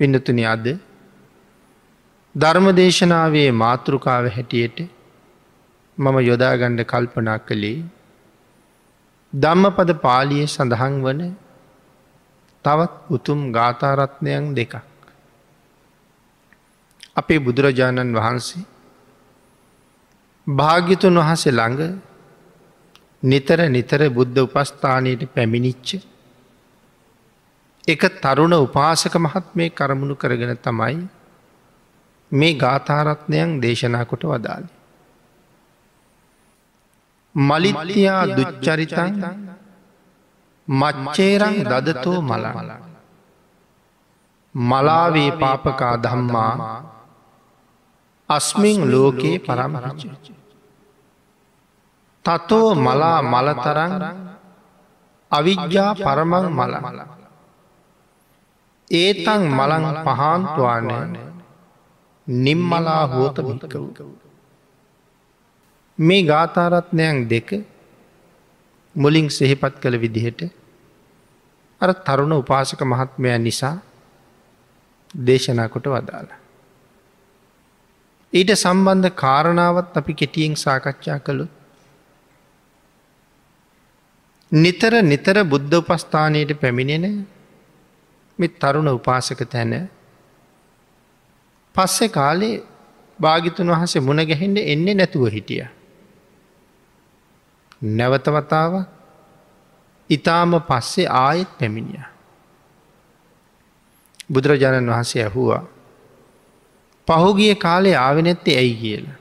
පිඩතුන අද ධර්මදේශනාවේ මාතෘකාව හැටියට මම යොදාගණ්ඩ කල්පනා කළේ ධම්මපද පාලිය සඳහන් වන තවත් උතුම් ගාථාරත්නයන් දෙකක්. අපේ බුදුරජාණන් වහන්සේ භාග්‍යතුන් වහසේ ළඟ නිතර නිතර බුද්ධ උපස්ථානයට පැමිණිච්ච එක තරුණ උපාසක මහත් මේ කරමුණු කරගෙන තමයි මේ ගාථාරත්නයන් දේශනා කොට වදාලි. මලිමලියා දුච්චරිතන් මච්චේරං දදතෝ මල මලාවේ පාපකා දම්මා අස්මින් ලෝකයේ පරමරච. තතෝ මලා මලතරං අවිද්‍යා පරමං මල ඒතන් මලං පහන්තුවානය නිම්මලා හෝත භිකවූ. මේ ගාථාරත්නයන් දෙක මුලින් සෙහිපත් කළ විදිහට අර තරුණ උපාසක මහත්මය නිසා දේශනා කොට වදාලා. ඊට සම්බන්ධ කාරණාවත් අපි කෙටියෙන් සාකච්ඡා කළු. නිතර නිතර බුද්ධ උපස්ථානයට පැමිණෙන මෙ තරුණ උපාසක තැන පස්සෙ කාලේ භාගිතුන් වහසේ මුණ ගැහෙන්ට එන්නේ නැතුව හිටිය. නැවතවතාව ඉතාම පස්සේ ආයෙත් පැමිණිය. බුදුරජාණන් වහන්සේ ඇහුවා පහුගිය කාලේ ආවෙනැත්තේ ඇයි කියලා.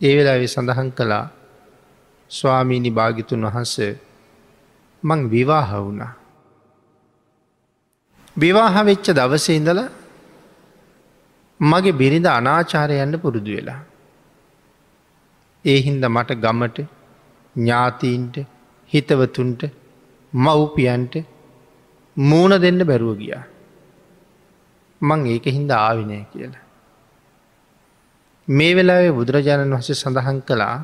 ඒ වෙලාවෙ සඳහන් කළා ස්වාමීණි භාගිතුන් වහන්ස මං විවාහ වුණා. විවාහ වෙච්ච දවසේ ඉඳල මගේ බිරිඳ අනාචාරයන්න පුරුදු වෙලා. ඒ හින්ද මට ගමට ඥාතීන්ට හිතවතුන්ට මව්පියන්ට මූුණ දෙන්න බැරුව ගියා. මං ඒක හින්ද ආවිනය කියලා. මේ වෙලාවේ බුදුරජාණන් වහස සඳහන් කළා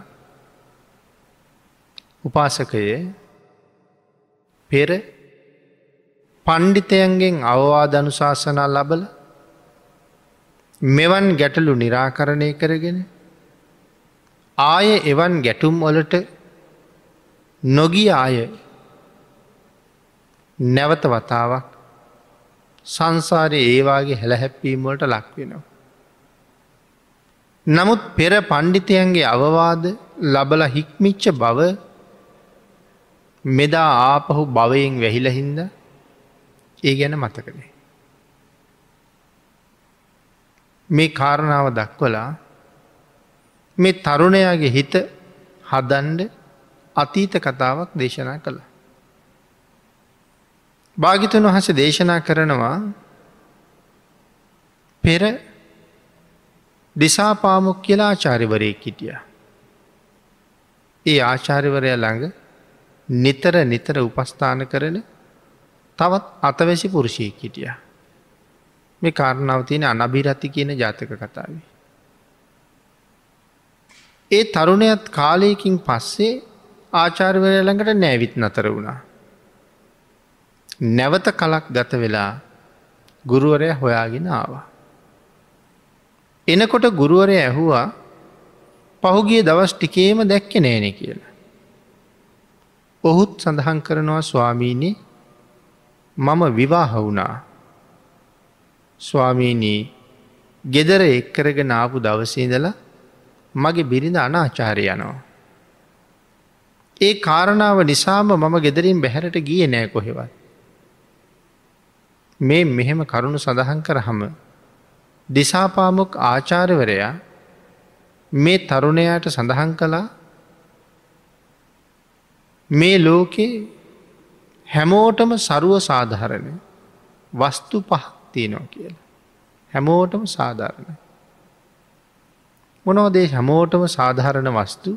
උපාසකයේ පෙර පණ්ඩිතයන්ගෙන් අවවාදනුශාසනා ලබල මෙවන් ගැටලු නිරාකරණය කරගෙන ආය එවන් ගැටුම් වලට නොගිය අය නැවත වතාවක් සංසාරය ඒවාගේ හැළහැප්පීමට ලක්වෙනවා. නමුත් පෙර පණ්ඩිතයන්ගේ අවවාද ලබල හික්මිච්ච බව මෙදා ආපහු භවයෙන් වැහිලහින්ද ඒ ගැන මතකනේ. මේ කාරණාව දක්වලා මේ තරුණයාගේ හිත හදන්ඩ අතීත කතාවක් දේශනා කළ. භාගිතන් වහස දේශනා කරනවා පෙර දිසාපාමුක් කියලා ආචාරිවරය කිටිය. ඒ ආචාරිවරය ළඟ නිතර නිතර උපස්ථාන කරන තවත් අතවැසි පුරුෂය කිටිය. මේ කාරණාව තියෙන අනබිරත්ති කියන ජාතක කතාව. ඒ තරුණයත් කාලයකින් පස්සේ ආචාර්වය ළඟට නෑවිත් නතර වුණා. නැවත කලක් ගත වෙලා ගුරුවරය හොයාගෙන ආවා. එනකොට ගුරුවරය ඇහුවා පහුගිය දවස් ටිකේම දැක්ක නෑනෙ කියලා. ඔහුත් සඳහන් කරනවා ස්වාමීණී මම විවාහ වුණා. ස්වාමීනී ගෙදර එක්කරගෙන ආපු දවසේදල මගේ බිරිඳ අනාචාරය යනවා. ඒ කාරණාව නිසාම මම ගෙදරින් බැහැරට ගිය නෑ කොහෙවත්. මේ මෙහෙම කරුණු සඳහන් කරහම දිසාපාමුක් ආචාරවරයා මේ තරුණයාට සඳහන් කළා මේ ලෝකේ හැමෝටම සරුව සාධහරණ වස්තු පහක් තියෙනවා කියලා. හැමෝටම සාධාරණ. මොනෝදේ හැමෝටම සාධාරණ වස්තු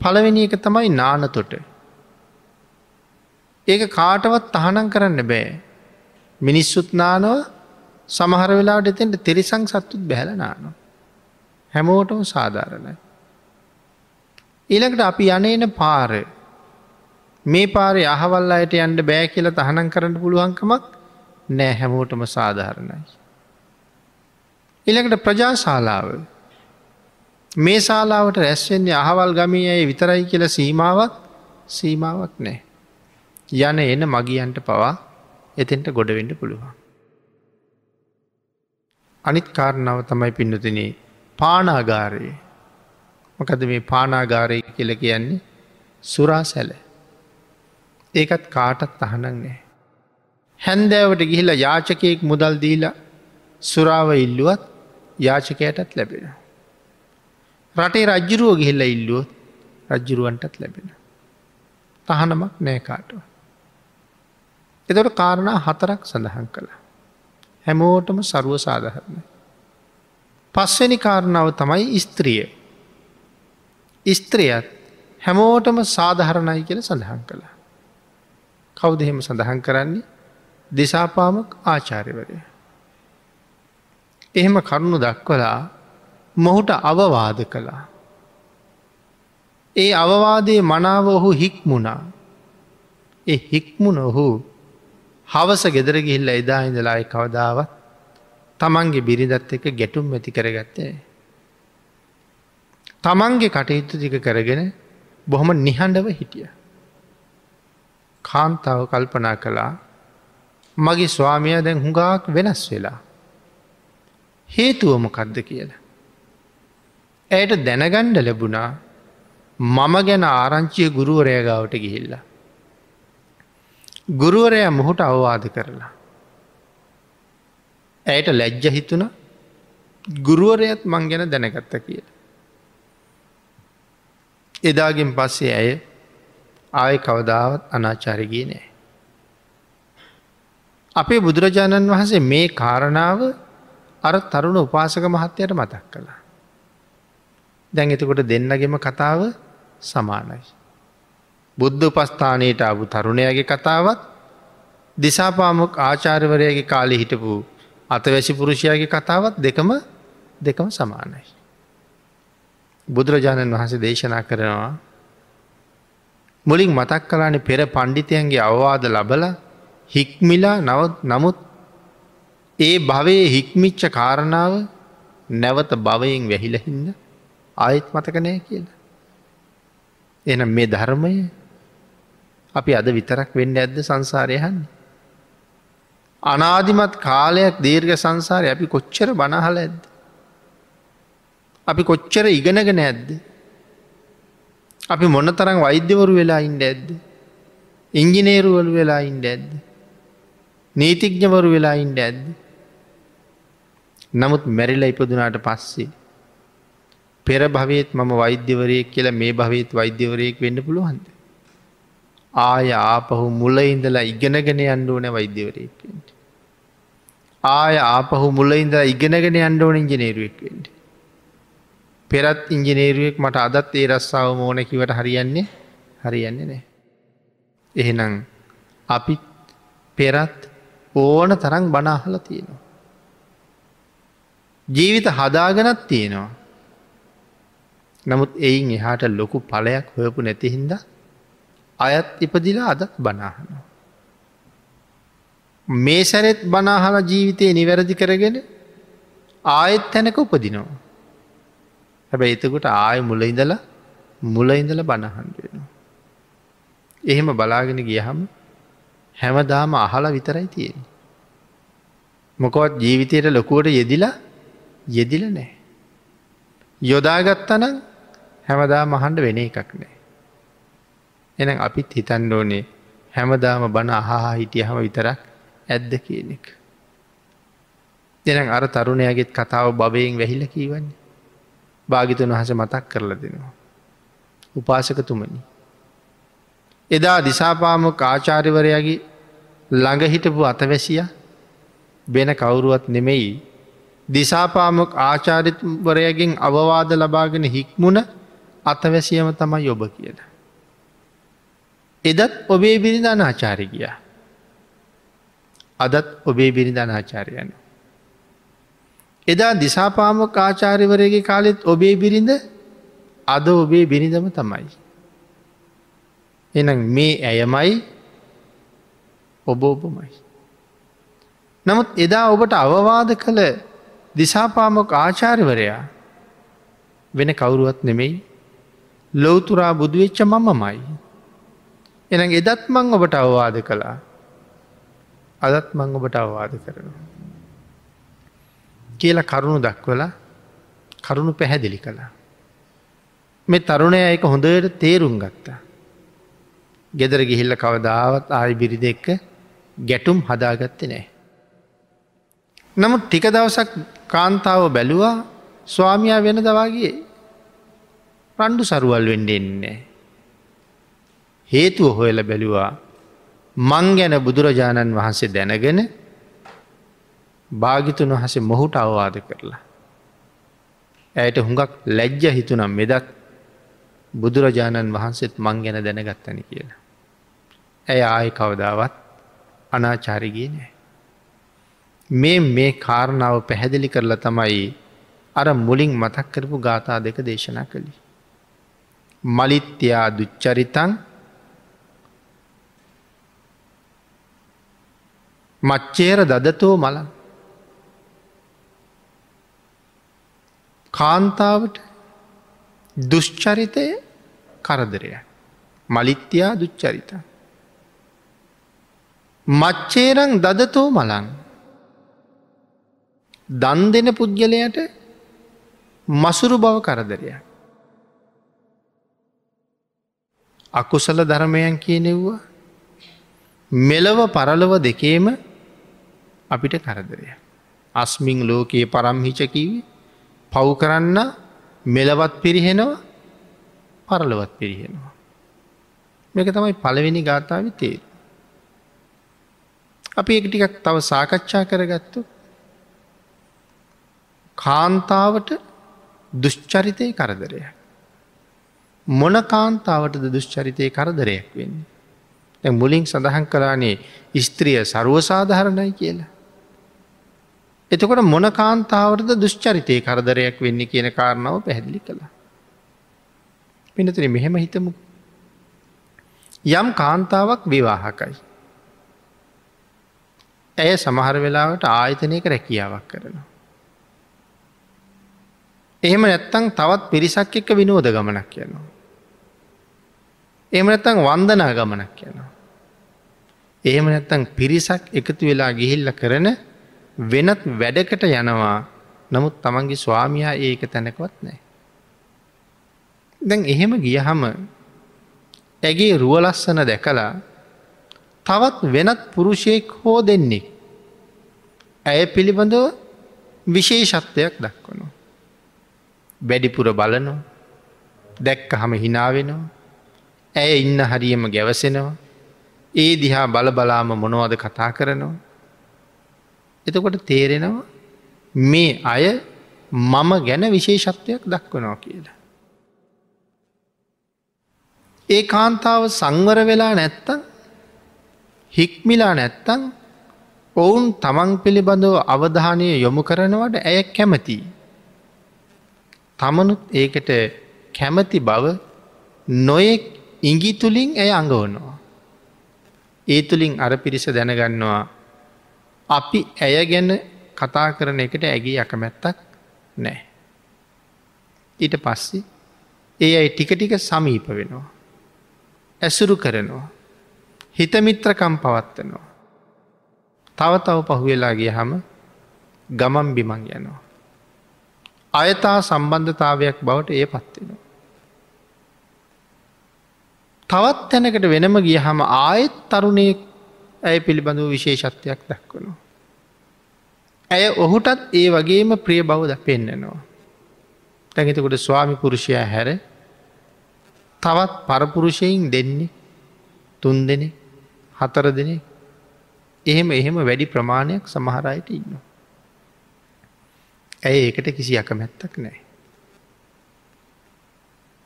පළවෙනි එක තමයි නානතොට. ඒක කාටවත් තහනම් කරන්න බෑ. මිනිස්සුත් නානව සමහර වෙලාට එතෙන්ට තෙරිසං සත්තුත් බැහල නානවා. හැමෝටම සාධාරණයි. ඊළඟට අපි යනේන පාරය මේ පාරය අහවල් අයට යන්ට බෑ කියල තහනම් කරන්න පුළුවන්කමක් නෑ හැමෝටම සාධාරණයි. එළකට ප්‍රජාශාලාව මේ ශාලාවට රැස්වෙන්නේ අහවල් ගමී ඇය විතරයි කියල සීමාවක් සීමාවක් නෑ. යන එන මගියන්ට පවා එතෙන්ට ගොඩවෙඩ පුළුවන්. අනිත් කාරණාව තමයි පින්නතිනේ පානාගාරයේ මොකද මේ පානාගාරය කියල කියන්නේ සුරා සැල ඒකත් කාටත් අහනක් නෑ. හැන්දෑවට ගිහිලා යාචකයෙක් මුදල් දීලා සුරාව ඉල්ලුවත් යාචකයටත් ලැබෙන. රටේ රජ්ජුරුව ගිහිල්ල ඉල්ලුවොත් රජ්ජුරුවන්ටත් ලැබෙන. තහනමක් නෑකාටුව. එතොට කාරණා හතරක් සඳහන් කළ. හැමෝටම සරුව සාධහරණ. පස්වැනි කාරණාව තමයි ස්ත්‍රිය. ස්ත්‍රියත් හැමෝටම සාධහරණයි කියල සඳහන් කළා. කවුද එහෙම සඳහන් කරන්නේ දෙසාපාමක් ආචාර්යවරය. එහෙම කරුණු දක්වලා මොහුට අවවාද කළා. ඒ අවවාදයේ මනාව ඔහු හික්මුණා. ඒ හික්මුණ ඔහු හවස ගෙදර ගිහිල්ල එදා ඉඳලායි කවදාවත් තමන්ගේ බිරිඳත් එක ගැටුම් ඇති කරගත්තේ. තමන්ගේ කටයුතු ටික කරගෙන බොහොම නිහඬව හිටිය. කාන්තාව කල්පනා කළා මගේ ස්වාමිය දැන් හුඟාක් වෙනස් වෙලා. හේතුවමකක්ද කියලා. ඇයට දැනගණ්ඩ ලැබුණා මම ගැන ආරංචිය ගුරුවරයගාවට ගිහිල්ල. ගුරුවරය මොහොට අවවාද කරලා. ඇයට ලැජ්ජ හිතුන ගුරුවරයත් මං ගැන දැනගත්ත කියල. එදාගෙන් පස්සේ ඇය ආය කවදාවත් අනාචාරගී නෑ. අපේ බුදුරජාණන් වහන්සේ මේ කාරණාව අර තරුණ උපාසක මහත්තයට මතක් කළා. දැන් එතකොට දෙන්නගෙම කතාව සමානයි. බුද්ධ උපස්ථානයට අබු තරුණයගේ කතාවත් දිසාපාමොක් ආචාර්වරයගේ කාලෙ හිටපු අතවැසි පුරුෂයාගේ කතාවත් දෙකම දෙකම සමානයි. බුදුරජාණන් වහස දේශනා කරනවා මුලින් මතක් කලානේ පෙර පණ්ඩිතයන්ගේ අවවාද ලබල හික්මිලා නවත් නමුත් ඒ භවයේ හික්මිච්ච කාරණාව නැවත භවයෙන් වැහිලහින්න ආයෙත් මතකනය කියලා. එන මේ ධර්මය අපි අද විතරක් වෙන්න ඇද්ද සංසාරයහන්නේ. අනාදිමත් කාලයක් දීර්ඝ සංසාරය අපි කොච්චර බනහල ඇද්ද. අපි කොච්චර ඉගෙනගෙන ඇද්ද. අපි මොන තරම් වෛද්‍යවරු වෙලා ඉන්ඩ ඇද්ද. ඉංජිනේරුවලු වෙලා ඉන්ඩ ඇද්ද. නීතිඥවරු වෙලා ඉන්ඩ ඇද්ද. නමුත් මැරිල ඉපදුනාට පස්සේ. පෙර භවයත් මම වෛද්‍යවරයෙක් කියලා මේ භවයත් වෛද්‍යවරයෙක් වෙන්න පුළුවන්ද. ආය ආපහු මුල ඉඳලා ඉගෙනගෙන අන්ඩුවන වෛද්‍යවරයෙක්ෙන්ට. ආය ආපහු මුල ඉඳලා ඉගෙනගෙන අන්ඩෝන ඉංජනේරුවෙක්වෙන්ට. පෙරත් ඉංජනේරුවෙක් මට අදත් ඒ රස්සාාව මෝනැකිවට හරියන්නේ හරියන්නේ නෑ. එහෙනම් අපිත් පෙරත් ඕන තරං බනාහල තියෙනවා. ජීවිත හදාගනත් තියෙනවා. නමුත් එයින් එහාට ලොකු පලයක් හොයපු නැතිහින්ද අයත් ඉපදිලා අදත් බනාහනවා. මේ සැරෙත් බනාහල ජීවිතය නිවැරදි කරගෙන ආයෙත් තැනක උපදිනවා. හැබැ එතකොට ආය මුල ඉඳලා මුල ඉඳල බණහන්ඩුවෙනවා. එහෙම බලාගෙන ගියහම හැමදාම අහලා විතරයි තියෙන. මොකොත් ජීවිතයට ලොකුවට යෙදිලා යෙදිල නෑ. යොදාගත්තනම් හැමදා මහන්ඩ වෙන එකක් නෑ. එන අපිත් හිතන්න ඕනේ හැමදාම බණ අහා හිටිය හම විතරක් ඇද්ද කියනෙක්. දෙන අර තරුණයගෙත් කතාව බවයෙන් වැහිල කීවන්නේ. භාගිතුන් වහස මතක් කරල දෙනවා. උපාසකතුමනි. එදා දිසාපාමක ආචාරිවරයාගේ ළඟහිටපු අතවැසිය වෙන කවුරුවත් නෙමෙයි දිසාපාමක් ආචාරිත්වරයගෙන් අවවාද ලබාගෙන හික්මුණ අතවැසියම තමයි ඔබ කියල. එදත් ඔබේ බිරිධන ආචාරි ගිය. අදත් ඔබේ බිරිධන ආචාරයන. එදා දිසාපාමක් ආචාරිවරයගේ කාලෙත් ඔබේ බිරිඳ අද ඔබේ බිරිඳම තමයි. එන මේ ඇයමයි ඔබ ඔබමයි. නමුත් එදා ඔබට අවවාද කළ දිසාපාමොක් ආචාර්වරයා වෙන කවුරුවත් නෙමෙයි ලොවතුරා බුදුවෙච්ච මමමයි. එන එදත් මං ඔබට අවවාද කළා අදත් මං ඔබට අවවාද කරනවා. කියලා කරුණු දක්වල කරුණු පැහැදිලි කළා. මේ තරුණය එක හොඳට තේරුම් ගත්තා. ගෙදර ගිහිල්ල කවදාවත් ආය බිරිද එක්ක ගැටුම් හදාගත්ත නෑ. නමුත් ටික දවසක් කාන්තාව බැලුවා ස්වාමයා වෙන දවාගේ රණ්ඩු සරුවල් වෙන්ඩෙන්නේ. හේතුව හොයල බැලුවා මං ගැන බුදුරජාණන් වහන්සේ දැනගෙන භාගිතුන් වහසේ මොහුට අවවාද කරලා. ඇයට හුඟක් ලැජ්ජ හිතුනම් මෙදත් බුදුරජාණන් වහන්සේත් මං ගැන දැනගත්තන කියලා. ඇය ආය කවදාවත් අනාචාරිගේ නෑ. මේ මේ කාරණාව පැහැදිලි කරලා තමයි අර මුලින් මතක් කරපු ගාථා දෙක දේශනා කළි. මලිත්‍යයා දුච්චරිතන් මච්චේර දදතෝ මල කාන්තාවට දුෂ්චරිතය කරදරය මලිත්‍යයා දුච්චරිත. මච්චේරං දදතෝ මලන් දන් දෙන පුද්ගලයට මසුරු බව කරදරය අකුසල ධර්මයන් කියනෙව්වා මෙලව පරලව දෙකේම අපිට කරදරය අස්මිං ලෝකයේ පරම්හිචකිවේ පව් කරන්න මෙලවත් පිරිහෙනවා පරලවත් පිරිහෙනවා. මේක තමයි පළවෙනි ගාථාව තේර. අපි එක ටිකක් තව සාකච්ඡා කරගත්තු කාන්තාවට දුෂ්චරිතය කරදරය. මොන කාන්තාවටද දුෂ්චරිතය කරදරයක් වෙන්නේ. මුලින් සඳහන් කලානේ ස්ත්‍රිය සරුවසාධහරණයි කියලා. එතකොට මොන කාන්තාවටද දුෂ්චරිතය කරදරයක් වෙන්න කියන කාරණාව පැහැදිලි කළ. පිනතුන මෙහෙම හිතමු. යම් කාන්තාවක් විවාහකයි. ඇය සමහර වෙලාවට ආයතනයක රැකියාවක් කරනවා. එහෙම නැත්තං තවත් පිරිසක් එක්ක විනෝද ගමනක් යනවා. එහෙම නැත්තං වන්දනා ගමනක් යනවා. එහෙම නැත්තං පිරිසක් එකතු වෙලා ගිහිල්ල කරන වෙනත් වැඩකට යනවා නමුත් තමන්ගේ ස්වාමියා ඒක තැනකවත් නෑ. දැන් එහෙම ගියහම ඇගේ රුවලස්සන දැකලා තවත් වෙනත් පුරුෂයෙක් හෝ දෙන්නේ. ඇය පිළිබඳව විශේෂත්වයක් දක්වනවා. වැඩිපුර බලනෝ දැක්ක හම හිනාවෙනවා ඇය ඉන්න හරියම ගැවසෙනවා ඒ දිහා බල බලාම මොනවද කතා කරනවා එතකොට තේරෙනවා මේ අය මම ගැන විශේෂත්වයක් දක්වනවා කියලා. ඒ කාන්තාව සංවර වෙලා නැත්තන් හික්මිලා නැත්තං ඔවුන් තමන් පිළිබඳව අවධානය යොමු කරනවට ඇය කැමති. තමනුත් ඒකට කැමති බව නොයෙක් ඉඟි තුළින් ඇය අඟවනවා. ඒ තුළින් අර පිරිස දැනගන්නවා අපි ඇය ගැන කතා කරන එකට ඇගේ යකමැත්තක් නෑ. ඊට පස්සේ ඒ අයි ටික ටික සමීප වෙනවා. ඇසුරු කරනවා. හිතමිත්‍රකම් පවත්වනවා. තව තව පහුවෙලාගේ හම ගමම් බිමං යනවා. අයතා සම්බන්ධතාවයක් බවට ඒ පත්වෙනවා. තවත් තැනකට වෙනම ගිය හම ආයෙත් තරුණයෙක් ඇය පිළිබඳව විශේෂත්වයක් දක්වනවා. ඇය ඔහුටත් ඒ වගේම ප්‍රිය බවද පෙන්න්නනවා. තැඟතකොට ස්වාමි පුරුෂයා හැර තවත් පරපුරුෂයෙන් දෙන්නේ තුන් දෙනෙ හතර දෙනෙ එහෙම එහෙම වැඩි ප්‍රමාණයක් සමහරයට ඉන්න. ඇය ඒකට කිසි අකමැත්තක් නෑ.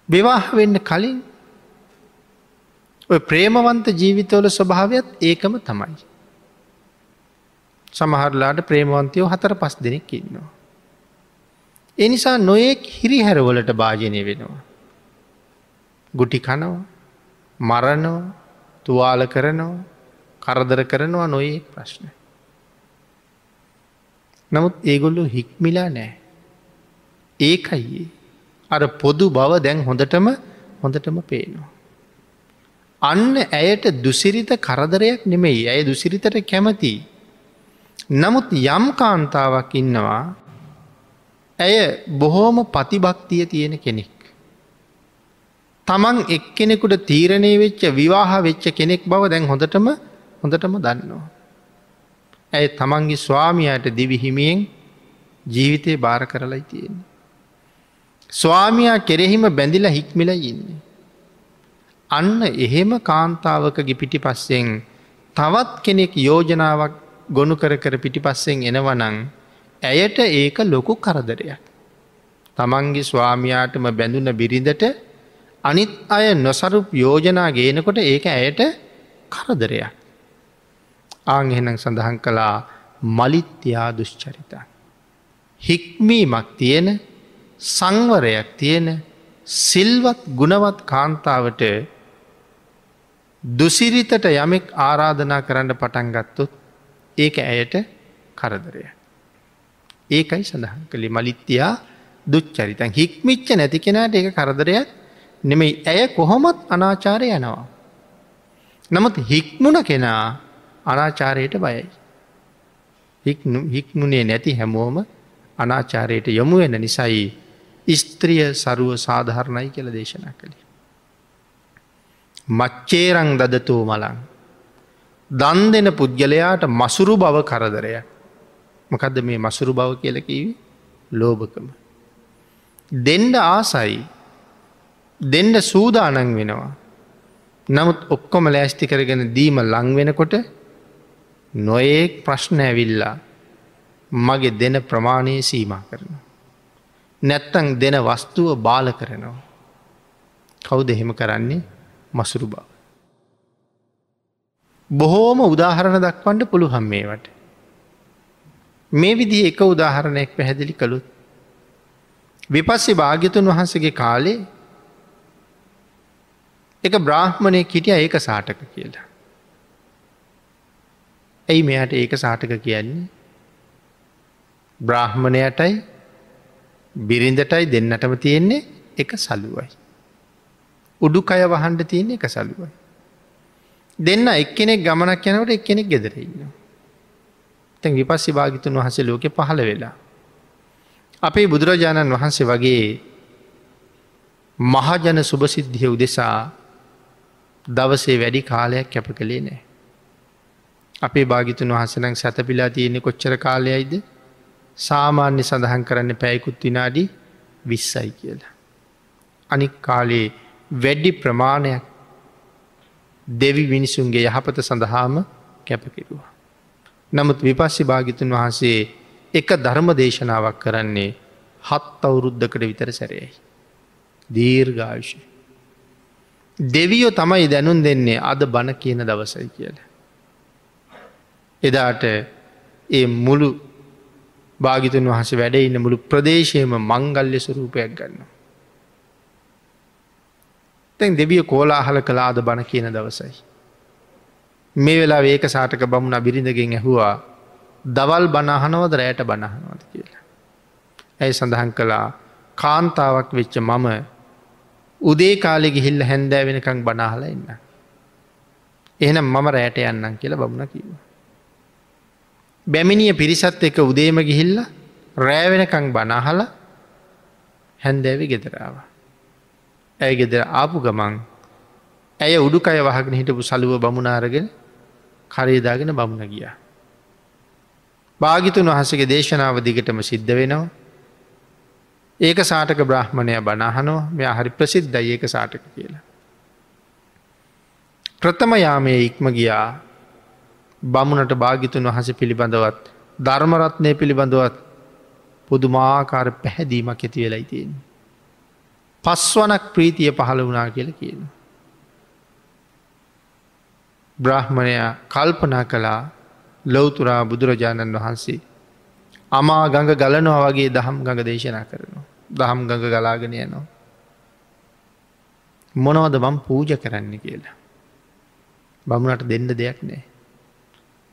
විවාහ වෙන්න කලින් ඔය ප්‍රේමවන්ත ජීවිතවල ස්වභාවයක් ඒකම තමයි. සමහරලාට ප්‍රේමවන්තයෝ හතර පස් දෙනෙක් ඉන්නවා. එනිසා නොයෙක් හිරිහැරවලට භාජනය වෙනවා. ගුටි කනවා මරණවා තුවාල කරනවා කරදර කරනවා නොයේ ප්‍රශ්න. නමුත් ඒගොල්ලු හික්මිලා නෑ. ඒකයි අර පොදු බව දැන් හොඳටම හොඳටම පේනවා. අන්න ඇයට දුසිරිත කරදරයක් නෙමෙයි ඇය දුසිරිතට කැමති. නමුත් යම් කාන්තාවක් ඉන්නවා ඇය බොහෝම පතිභක්තිය තියෙන කෙනෙක්. තමන් එක්කෙනෙකුට තීරණය වෙච්ච විවාහ වෙච්ච කෙනෙක් බව දැන් හොඳටම හොඳටම දන්නවා. ඇය තමන්ගේ ස්වාමියයට දිවිහිමියෙන් ජීවිතය භාර කරලයි තියෙන්නේ. ස්වාමයා කෙරෙහිම බැඳිලා හික්මිල ඉන්නේ. අන්න එහෙම කාන්තාවකගේ පිටි පස්සෙන් තවත් කෙනෙක් යෝජනාවක් ගොුණු කර කර පිටිපස්සෙන් එනවනං ඇයට ඒක ලොකු කරදරයක්. තමන්ගේ ස්වාමයාටම බැඳුන බිරිඳට අනිත් අය නොසරුප යෝජනා ගේනකොට ඒක ඇයට කරදරයක්. ආං එහෙනම් සඳහන් කළා මලිත්‍යා දුෂ්චරිත. හික්මීමක් තියෙන සංවරයක් තියෙන සිල්වත් ගුණවත් කාන්තාවට දුසිරිතට යමෙක් ආරාධනා කරන්න පටන් ගත්තොත් ඒක ඇයට කරදරය. ඒකයි සඳහන් කළේ මලිත්‍යයා දුච්චරිතන් හික්මිච්ච නැති කෙනට ඒ කරදරයක් නෙමෙයි ඇය කොහොමත් අනාචාරය යනවා. නමුත් හික්මුණ කෙනා අනාචාරයට බයයි. හික්මුණේ නැති හැමෝම අනාචාරයට යොමු වෙන නිසයි ස්ත්‍රිය සරුව සාධහරණයි කියල දේශනා කළේ. මච්චේරං දදතෝ මලං. දන් දෙන පුද්ගලයාට මසුරු බව කරදරය. මොකදද මේ මසුරු බව කියලකිවි ලෝභකම. දෙන්ඩ ආසයි දෙන්ඩ සූදානන් වෙනවා. නමුත් ඔක්කොම ලෑස්ති කරගෙන දීම ලං වෙනකොට නොඒක් ප්‍රශ්න ඇවිල්ලා මගේ දෙන ප්‍රමාණය සීමා කරනවා. නැත්තං දෙන වස්තුව බාල කරනවා. කවු දෙහෙම කරන්නේ මසුරු බව. බොහෝම උදාහරණ දක්වන්ට පුළුහම් මේවට. මේ විදි එක උදාහරණයක් පැහැදිලි කළුත්. විපස්සේ භාග්‍යතුන් වහන්සගේ කාලේ එක බ්‍රාහ්මණය කිටිය ඒක සාටක කියලා. ඇයි මෙයට ඒක සාටක කියන්නේ බ්‍රාහ්මණයටයි බිරිඳටයි දෙන්නටම තියෙන්නේ එක සලුවයි. උඩු කය වහන්ඩ තියෙන එක සලුවයි. දෙන්න එක්කෙනෙක් ගමනක් යනවට එක්කෙනෙක් ගෙදරන්න. තැන් විපස්සි භාගිතුන් වහසේ ලෝකෙ පහළ වෙලා. අපේ බුදුරජාණන් වහන්සේ වගේ මහජන සුභසිද්ධිය උදෙසා දවසේ වැඩි කාලයක් කැප කළේ නෑ. අපේ භාගිතුන් වහසනං සැතපිලා තියෙනෙ කොච්චර කාලයයිද සාමාන්‍ය සඳහන් කරන්න පැයකුත් විනාඩි විස්සයි කියලා. අනික් කාලේ වැඩි ප්‍රමාණයක් දෙවි මිනිසුන්ගේ යහපත සඳහාම කැපකිරුවා. නමුත් විපස්සි භාගිතුන් වහන්සේ එක ධර්ම දේශනාවක් කරන්නේ හත් අවුරුද්ධකට විතර සැරයයි. දීර්ඝාවිෂය. දෙවියෝ තමයි දැනුන් දෙන්නේ අද බණ කියන දවසයි කියල. එදාට ඒ මුළු භාගිතුන් වහස වැඩ ඉන්න මුළු ප්‍රදේශයම මංගල්‍ය ස්වරූපයක් ගන්න. තැන් දෙවිය කෝලාහල කලාද බණ කියන දවසයි. මේ වෙලා ඒක සාටක බමුණ බිරිඳගෙන් ඇහුවා දවල් බණහනවද රෑට බණහනවද කියලා. ඇයි සඳහන් කළා කාන්තාවක් වෙච්ච මම උදේ කාලෙ ගිහිල්ල හැන්දෑ වෙනකං බනාහල එන්න. එහෙනම් මම රෑට යන්නම් කියලා බමුණ කිව. බැමිණිය පිරිසත් එක උදේම ගිහිල්ල රෑවෙනකං බනහල හැන්දෑවි ගෙදරාව. ඇය ගෙදර ආපු ගමන් ඇය උඩුකය වහගෙන හිටපු සලුව බමුණාරගෙන කරේදාගෙන බමුණ ගිය. භාගිතුන් වහසගේ දේශනාව දිගටම සිද්ධ වෙනවා ඒක සාටක බ්‍රහ්මණය බනහනෝ මෙ හරි ප්‍රසිද්ධ ඒක සාටක කියලා. ප්‍රථම යාමය ඉක්ම ගියා බමුණට භාගිතුන් වහස පිළිබඳවත් ධර්මරත්නය පිළිබඳවත් පුදුමාකාර පැහැදීමක් ඇති වෙලයි තියෙන. පස්වනක් ප්‍රීතිය පහළ වනා කියල කියන. බ්‍රහ්මණයා කල්පනා කළා ලොවතුරා බුදුරජාණන් වහන්සේ. අමා ගඟ ගලනවා වගේ දහම් ගඟ දේශනා කරනවා. දහම් ගඟ ගලාගෙන යනවා. මොනවද මම් පූජ කරන්න කියලා. බමුණට දෙන්න දෙයක් නෑ.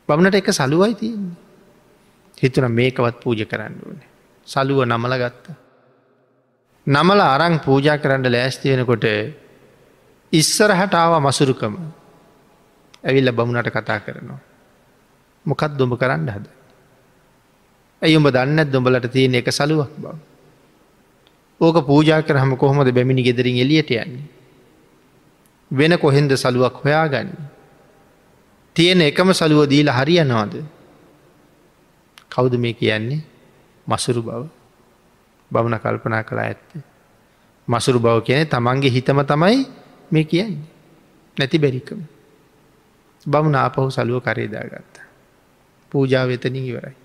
බමුණට එක සලුවයි තියන්නේ. හිතුන මේකවත් පූජ කරන්න ඕනේ. සලුව නමල ගත්ත. නමල අරං පූජා කරන්න ලෑස්තියෙනකොට ඉස්සරහට ආව මසුරුකම ඇවිල්ල බමුණට කතා කරනවා. මොකත් දොඹ කරන්න හද. ඇයි උඹ දන්න දොඹලට තියෙන එක සලුවක් බව. ඕක පූජා කරහම කොහොමද බැමිණි ගෙදරින් එලියට යන්නේ. වෙන කොහෙන්ද සලුවක් හොයා ගන්න. තියෙන එකම සලුව දීලා හරියනවාද. කවුද මේ කියන්නේ මසුරු බව බවන කල්පනා කලා ඇත්ත. මසුරු බව කියන තමන්ගේ හිතම තමයි මේ කියන්නේ. නැති බැරිකම. බමුණ ආපහු සලුව කරේදා ගත්ත. පූජාව වෙතනින් ඉවරයි.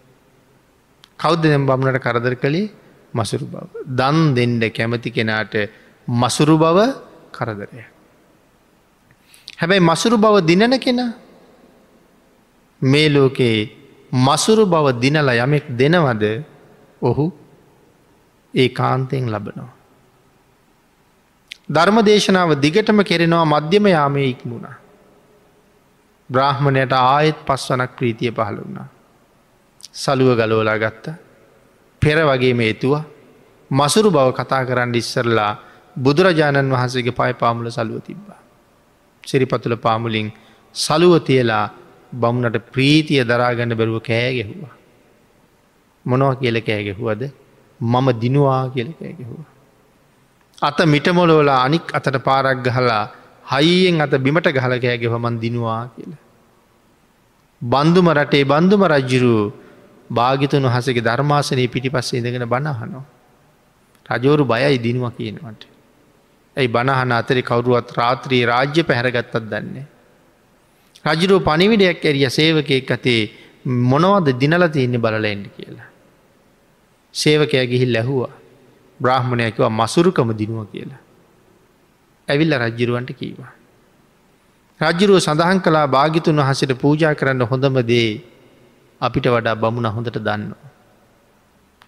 කෞද්ද දෙම් බමුණට කරදර කළේ මසුරු බව. දන් දෙන්ඩ කැමති කෙනාට මසුරු බව කරදරය. හැබැයි මසුරු බව දිනන කෙනා මේ ලෝකයේ මසුරු බව දිනල යමෙක් දෙනවද ඔහු ඒ කාන්තයෙන් ලබනවා. ධර්ම දේශනාව දිගටම කෙරෙනවා මධ්‍යම යාමය ඉක්මුණ. බ්‍රාහ්මණයට ආයෙත් පස්වනක් ප්‍රීතිය පහළ වුණා. සලුව ගලෝලා ගත්තා පෙර වගේම එතුවා මසුරු බව කතා කරන්න ඉස්සරලා බුදුරජාණන් වහන්සේගේ පය පාමුල සලුව තිබ්බා. සිරිපතුල පාමුලින් සලුව තියලා බමුණට ප්‍රීතිය දරාගන්න බැරුව කෑගෙහුවා. මොනව කියල කෑගෙහුවද මම දිනවා කියල කෑගෙහුවා. අත මිටමොලෝල අනික් අතට පාරක් ගහලා හයියෙන් අත බිමට ගහල කෑගෙහමන් දිනවා කියල. බන්දුම රටේ බන්දුම රජ්ජිරූ භාගිතුන් වහසගේ ධර්මාසනය පිටි පස්සේ ඉඳගෙන බණහනෝ. රජෝරු බයයි දිනුව කියනවට. ඇයි බණහන අතරි කවරුවත් රාත්‍රී රාජ්‍ය පැහැරගත්තත් දන්නේ. රජරෝ පනිවිඩයක් ඇරිය සේවකයෙක් අතේ මොනවද දිනල තියන්නේ බලලෙන්ඩ කියලා. සේවකය ගිහිල් ලැහුවා බ්‍රහ්මණයකිව මසුරුකම දිනුව කියලා. ඇවිල්ල රජ්ජිරුවන්ට කීවා. රජ්ජුරුව සඳහන් කලා භාගිතුන් වහසට පූජා කරන්න හොඳම දේ අපිට වඩා බමුණ හොඳට දන්නවා.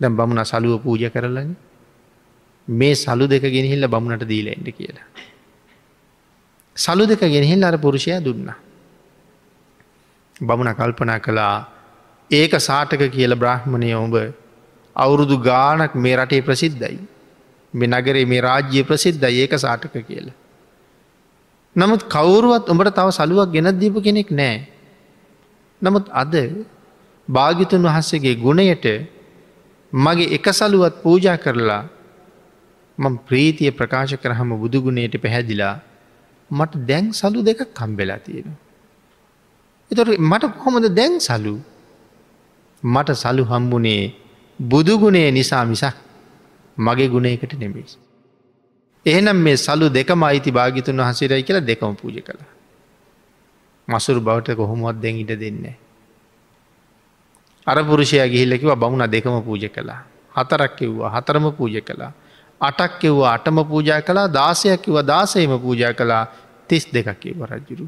දැම් බමුණ සලුව පූජ කරලන මේ සලු දෙක ගෙනහිල්ල බමුණට දීල එන්න කියලා. සලු දෙක ගෙනහිල් අර පුරුෂය දුන්න. බමුණ කල්පනා කළා ඒක සාටක කියල බ්‍රහ්මණය ඔබ අවුරුදු ගානක් මේ රටේ ප්‍රසිද්ධයි. මේ නගරේ මේ රාජ්‍ය ප්‍රසිද්ධ ඒක සාටක කියලා. නමුත් කවුරුවත් උඹට තව සලුවක් ගෙනත් දීපු කෙනෙක් නෑ. නමුත් අද භාගිතුන් වහන්සේගේ ගුණයට මගේ එක සලුවත් පූජා කරලා මං ප්‍රීතිය ප්‍රකාශ කරහම බුදුගුණයට පැහැදිලා මට දැන් සලු දෙක කම්බෙලා තියෙන. එතොට මට කොහොමද දැන් සලු මට සලු හම්බුනේ බුදුගුණේ නිසා මිසක් මගේ ගුණයකට නෙමෙස්. එහෙනම් මේ සලු දෙකම අයිති භාගිතුන් වහසරයි කියලා දෙකම පූජ කළ. මසුරු බවට කොහොමොත් දැන් ඉට දෙන්නේ. අර පුරුෂය ගිහිල්ලකිව බමුණ දෙකම පූජ කළා. හතරක් කිව්වා හතරම පූජ කළා. අටක් කිව්වා අටම පූජා කලා දාසයක් කිව දාසයම පූජා කළා තිස් දෙකක් කිව රජ්ජුරු.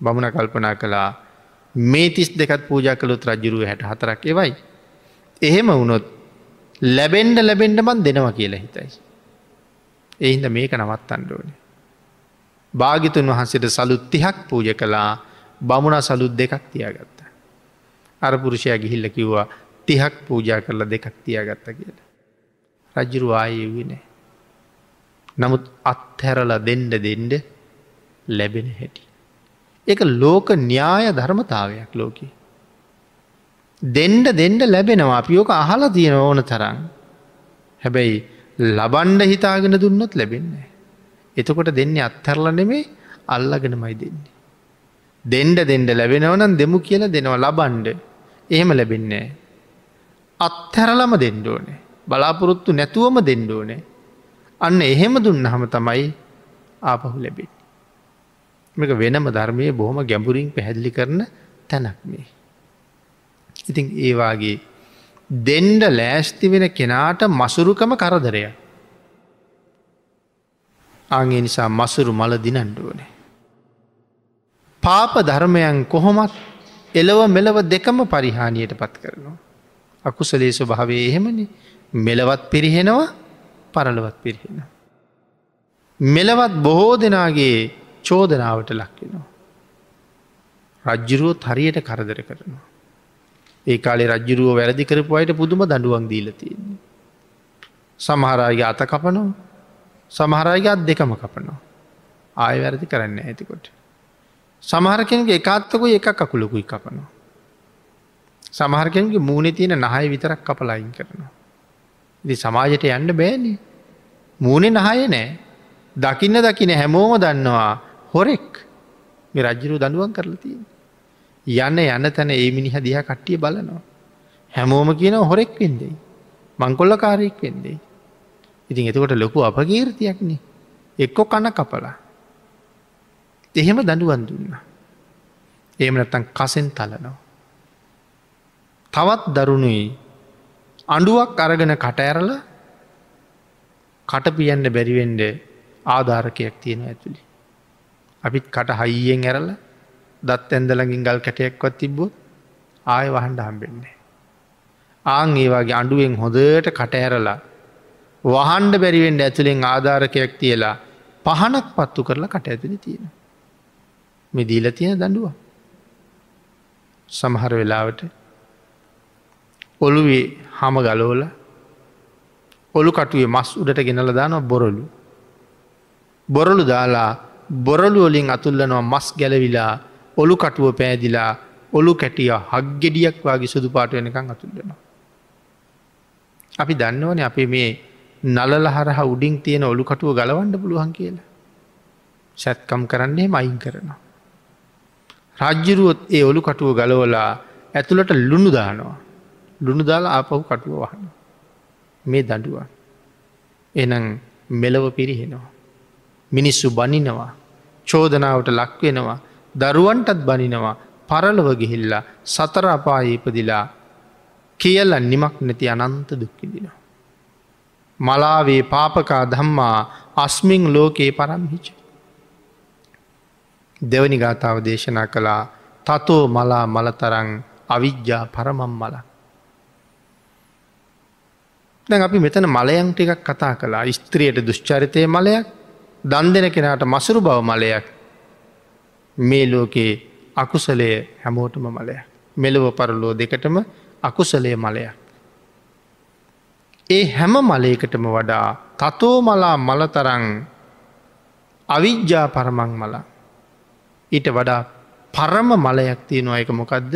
බමුණ කල්පනා කළා මේ තිස් දෙකත් පූජා කළුත් රජ්ජුරුව හැට හතරක් එවයි. එහෙම වුණොත් ලැබෙන්ඩ ලැබෙන්ඩමන් දෙනවා කියලා හිතයි. එහින්ද මේක නවත් අන්ඩෝනේ. භාගිතුන් වහන්සේට සලුත් තිහක් පූජ කළා බමුණ සලුත් දෙකක් තියාගත්ත. අර පුරුෂය ගිහිල්ල කිව්වා තිහක් පූජා කරලා දෙකක් තියාගත්ත කියලා. රජ්ජුරු ආයව්විනෑ. නමුත් අත්හැරල දෙන්ඩ දෙන්ඩ ලැබෙන හැටි. එක ලෝක න්‍යාය ධර්මතාවයක් ලෝකේ. දෙන්ඩ දෙන්ඩ ලැබෙනවා අපියෝක අහලා තියෙන ඕන තරන්. හැබැයි ලබන්ඩ හිතාගෙන දුන්නොත් ලැබෙන්නේ. එතකොට දෙන්නේ අත්තරල නෙමේ අල්ලගෙන මයි දෙන්නේ. දෙන්ඩ දෙන්ඩ ලැබෙනවනම් දෙමු කියල දෙනවා ලබන්ඩ එහෙම ලැබෙන්නේ. අත්හැරලම දෙන්ඩෝනේ බලාපොරොත්තු නැතුවම දෙන්ඩෝනේ. අන්න එහෙම දුන්න හම තමයි ආපහු ලැබෙන්. මේක වෙනම ධර්මය බොහොම ගැඹුරින් පැහැදිලි කරන තැනක් මේ. ඉතින් ඒවාගේ දෙන්ඩ ලෑස්ති වෙන කෙනාට මසුරුකම කරදරය. ආගේ නිසා මසුරු මල දිනන්ඩුවනේ. පාප ධර්මයන් කොහොමත් එලව මෙලව දෙකම පරිහානියට පත් කරනවා. අකුසලේ ස්වභාවේ එහෙමනි මෙලවත් පිරිහෙනවා පරලවත් පිරිහෙන. මෙලවත් බොහෝ දෙනාගේ චෝදනාවට ලක්වෙනවා. රජ්ජුරුවොත් හරියට කරදර කරනවා. ඒ කාලේ රජ්ජුරුව වැරදි කරපු අයට පුදුම දඩුවන් දීලතියන්නේ. සමහරාගේ අත කපනෝ සමහරාගේ අත් දෙකම කපනවා. ආය වැරදි කරන්න ඇතිකොට. සමහරකෙන්ගේ එකත්තකු එක කකුලකුයි කපනවා. සමහරකෙන්ගේ මූුණේ තියෙන නහය විතරක් කපලයින් කරනවා. ඉදි සමාජයට යන්න බෑනේ. මූුණේ නහය නෑ. දකින්න දකින හැමෝම දන්නවා හොරෙක් මේ රජ්ජරු දඩුවන් කරලතින්. යන්න යන්න තැන ඒ මිනිහ දිහ කට්ටිය බලනවා. හැමෝම කියන හොරෙක් වෙන්දෙයි. මංකොල්ල කාරයෙක් වෙන්දෙයි. ඉතින් එතකොට ලොකු අපගීර්තියක්න එක්කො කන කපලා. එහෙම දඩුවන් දුන්න. ඒම නැත්තන් කසෙන් තලනවා. තවත් දරුණුයි අඩුවක් අරගෙන කටඇරල කටපියන්න බැරිවෙන්ඩ ආධාරකයක් තියෙන ඇතුළි. අපිත් කට හයියෙන් ඇරල දත් ඇන්දලගින් ගල් කැටයෙක්වත් තිබ්බොත් ආය වහන්ඩ හම්බෙන්නේ. ආං ඒවාගේ අඩුවෙන් හොදට කටඇරලා වහන්ඩ බැරිවෙන්ඩ ඇතුළෙන් ආධාරකයක් තියලා පහනක් පත්තු කරලා කට ඇතුළි තියෙන. මෙදීල තියෙන දඩුව. සමහර වෙලාවට ඔළුවේ හම ගලෝල ඔළු කටුවේ මස් උඩට ගෙනල දානවා බොරලු. බොරලු දාලා බොරලු වලින් අතුල්ලනවා මස් ගැලවිලා ඔළු කටුව පෑදිලා ඔළු කැටිය හක්ගෙඩියක් වගේ සුදු පාට වෙනකං අතුල්ලනවා. අපි දන්නවන අපේ මේ නලල හරහ උඩින් තියෙන ඔළු කටුව ගලවන්ඩ පුළුවන් කියලා. සැත්කම් කරන්නේ මයින් කරනවා. රජ්ජරුවොත් ඒ ඔළු කටුව ගලවලා ඇතුළට ලුණු දානවා. ලුණු දාලා ආපහු කටුව වහන. මේ දඩුව. එනං මෙලව පිරිහෙනවා. මිනිස්සු බනිනවා. චෝදනාවට ලක්වෙනවා. දරුවන්ටත් බනිනවා පරලව ගිහිල්ලා සතර අපායීපදිලා කියල්ල නිමක් නැති අනන්ත දුක්කිදිනවා. මලාවේ පාපකා ධම්මා අස්මිං ලෝකයේ පරම්හිච. දෙවනි ගාථාව දේශනා කළා තතෝ මලා මලතරං අවිද්‍යා පරමම් මලක්. දැන් අපි මෙතන මලයන් ටිකක් කතා කලා ස්ත්‍රියයට දුෂ්චරිතය මලයක් දන් දෙන කෙනාට මසුරු බව මලයක් මේ ලෝකයේ අකුසලය හැමෝටම මලය මෙලොව පරලෝ දෙකටම අකුසලය මලයක්. ඒ හැම මලයකටම වඩා තතෝ මලා මලතරං අවිද්‍යා පරමං මල ඊට වඩා පරම මලයක් තියෙනවා එක මොකක්ද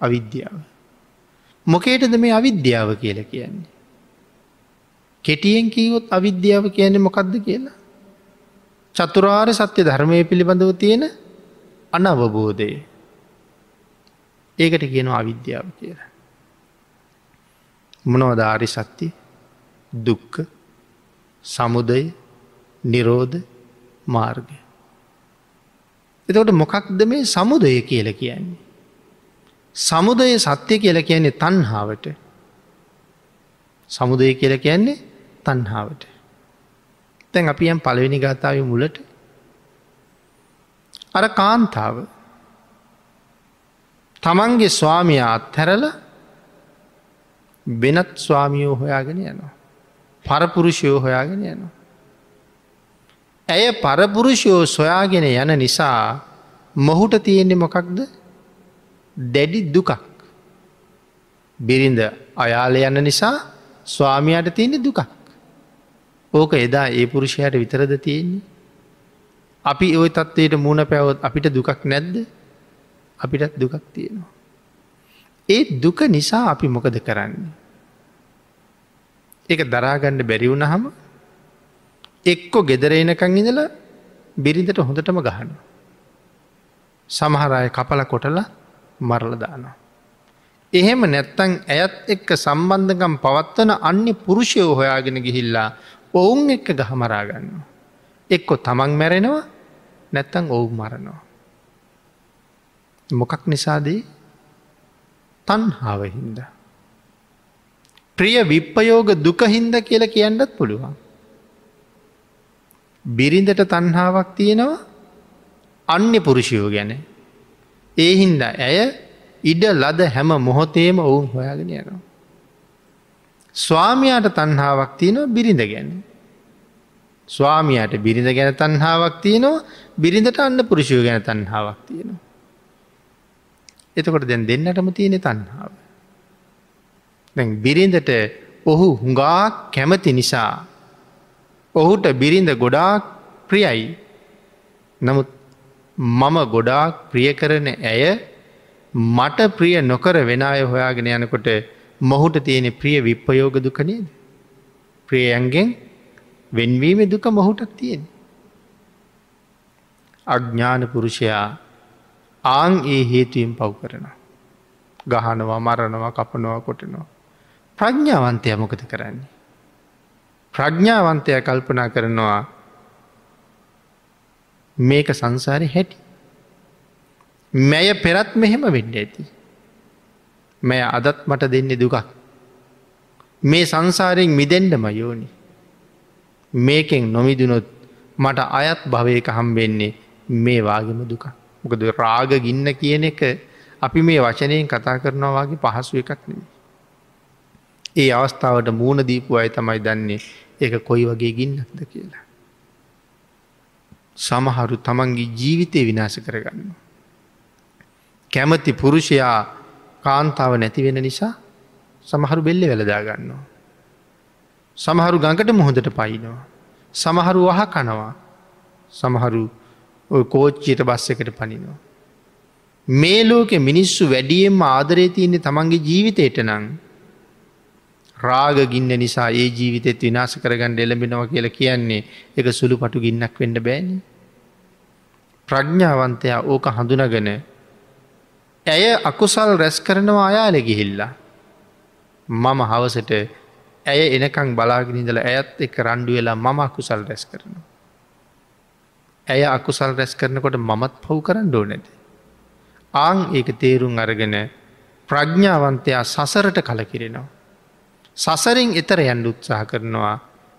අවිද්‍යාව. මොකේටද මේ අවිද්‍යාව කියල කියන්නේ. කෙටියෙන් කීවොත් අවිද්‍යාව කියන්නේ මොකක්ද කියලා. චතුරාර් සත්‍ය ධර්මය පිළිබඳව තියෙන අනවබෝධය. ඒකට කියනවා අවිද්‍යාව කියලා. මොනවධාරි සත්‍ය දුක්ක සමුදය නිරෝධ මාර්ගය. එතකොට මොකක්ද මේ සමුදය කියල කියන්නේ. සමුදය සත්‍ය කියල කියන්නේ තන්හාාවට සමුදය කියල කියන්නේ තන්හාාවට. තැන් අපි යම් පළවෙනි ගාථාව මුලට අර කාන්තාව තමන්ගේ ස්වාමයා අත්හැරල වෙනත් ස්වාමියෝ හොයාගෙන යනවා. පරපුරුෂයෝ හොයාගෙන යනවා. ඇය පරපුරුෂයෝ සොයාගෙන යන නිසා මොහුට තියෙන්නේ මොකක්ද දැඩි දුකක්. බිරිඳ අයාල යන්න නිසා ස්වාමයාට තියෙන්නේ දුකක්. ඕක එදා ඒ පුරුෂයට විතරද තියෙන්නේ. අපි ඔය තත්වයට මුණ පැවොත් අපිට දුකක් නැද්ද අපිටත් දුකක් තියෙනවා. ඒ දුක නිසා අපි මොකද කරන්නේ. ඒක දරාගණ්ඩ බැරිවුණ හම එක්කො ගෙදරේනකං ඉඳල බිරිඳට හොඳටම ගහන. සමහරය කපල කොටලා මරලදානවා. එහෙම නැත්තං ඇයත් එක්ක සම්බන්ධකම් පවත්වන අන්‍ය පුරුෂයෝ හොයාගෙන ගිහිල්ලා ඔවුන් එක්ක ගහමරාගන්න. එක්කො තමන් මැරෙනවා නැත්තං ඔවු මරනවා. මොකක් නිසාදී තන්හාාව හින්ද. ප්‍රිය විප්පයෝග දුකහින්ද කියල කියන්නත් පුළුවන්. බිරිඳට තන්හාාවක් තියෙනවා අන්‍ය පුරුෂයෝ ගැන. ඒ හින්ද ඇය ඉඩ ලද හැම මොහොතේම ඔවුන් හොයාගෙන යනවා. ස්වාමයාට තන්හාාවක් තියෙනවා බිරිඳ ගැන. ස්වාමයාට බිරිඳ ගැන තන්හාාවක් තියෙනවා බිරිඳට අන්න පුරුෂයෝ ගැන තන්හාාවක් තියෙනවා. එතකොට දැන් දෙන්නටම තියෙන තන්හාාව. බිරිඳට ඔහු හුඟා කැමති නිසා ඔහුට බිරිඳ ගොඩාක් ප්‍රියයි නමුත් මම ගොඩාක් ප්‍රිය කරන ඇය මට ප්‍රිය නොකර වෙන අය හොයාගෙන යනකොට මොහුට තියෙන ප්‍රිය විප්පයෝග දුකනේද. ප්‍රියයන්ගෙන් වෙන්වීම දුක මොහුටත් තියෙන. අඥ්ඥාන පුරුෂයා ආං ඒ හේතුවෙන් පව් කරන. ගහනවා මරණවා කපනවා කොටනවා. ප්‍රඥ්ඥාවන්තය මොකද කරන්නේ. ප්‍රඥ්ඥාවන්තය කල්පනා කරනවා මේක සංසාරය හැටි. මැය පෙරත් මෙහෙම වෙන්න ඇති. මැය අදත් මට දෙන්න දුකක්. මේ සංසාරයෙන් මිදෙන්ඩම යෝනි. මේකෙන් නොමිදුනොත් මට අයත් භවයක හම්බෙන්නේ මේ වාගම දුක. මොකද රාග ගින්න කියන එක අපි මේ වචනයෙන් කතා කරනවාගේ පහසු එකක් නෙමේ. ඒ අවස්ථාවට මූුණ දීපු අය තමයි දන්නේ ඒක කොයි වගේ ගින්නක්ද කියලා. සමහරු තමන්ගේ ජීවිතය විනාශ කරගන්න. කැමති පුරුෂයා කාන්තාව නැතිවෙන නිසා සමහරු බෙල්ලෙ වෙලදා ගන්නවා. සමහරු ගඟට මුහොදට පයිනවා. සමහරු වහ කනවා සමහරු කෝච්චියට බස්ස එකට පනිනවා. මේ ලෝකෙ මිනිස්සු වැඩියෙන්ම ආදරය තියන්නේ තමන්ගේ ජීවිතයට නං රාගගින්න නිසා ඒ ජීවිතෙත් විනාස කරගන්න එළඹෙනව කියලා කියන්නේ එක සුළු පටු ගින්නක් වෙන්න බෑනි. ප්‍රඥ්ඥාවන්තයා ඕක හඳුනගෙන ඇය අකුසල් රැස් කරනවා අයාල ගිහිල්ලා. මම හවසට ඇය එනකං බලාගෙනදල ඇයත් එක රණ්ඩු වෙලා මම අකුසල් රැස් කරනවා. ඇය අකුසල් රැස් කරනකොට මමත් පව් කරන්න ඕ නැද. ආං ඒක තේරුම් අරගෙන ප්‍රඥ්ඥාවන්තයා සසරට කලකිරෙනවා. සසරින් එතර යන්ඩ උත්සාහ කරනවා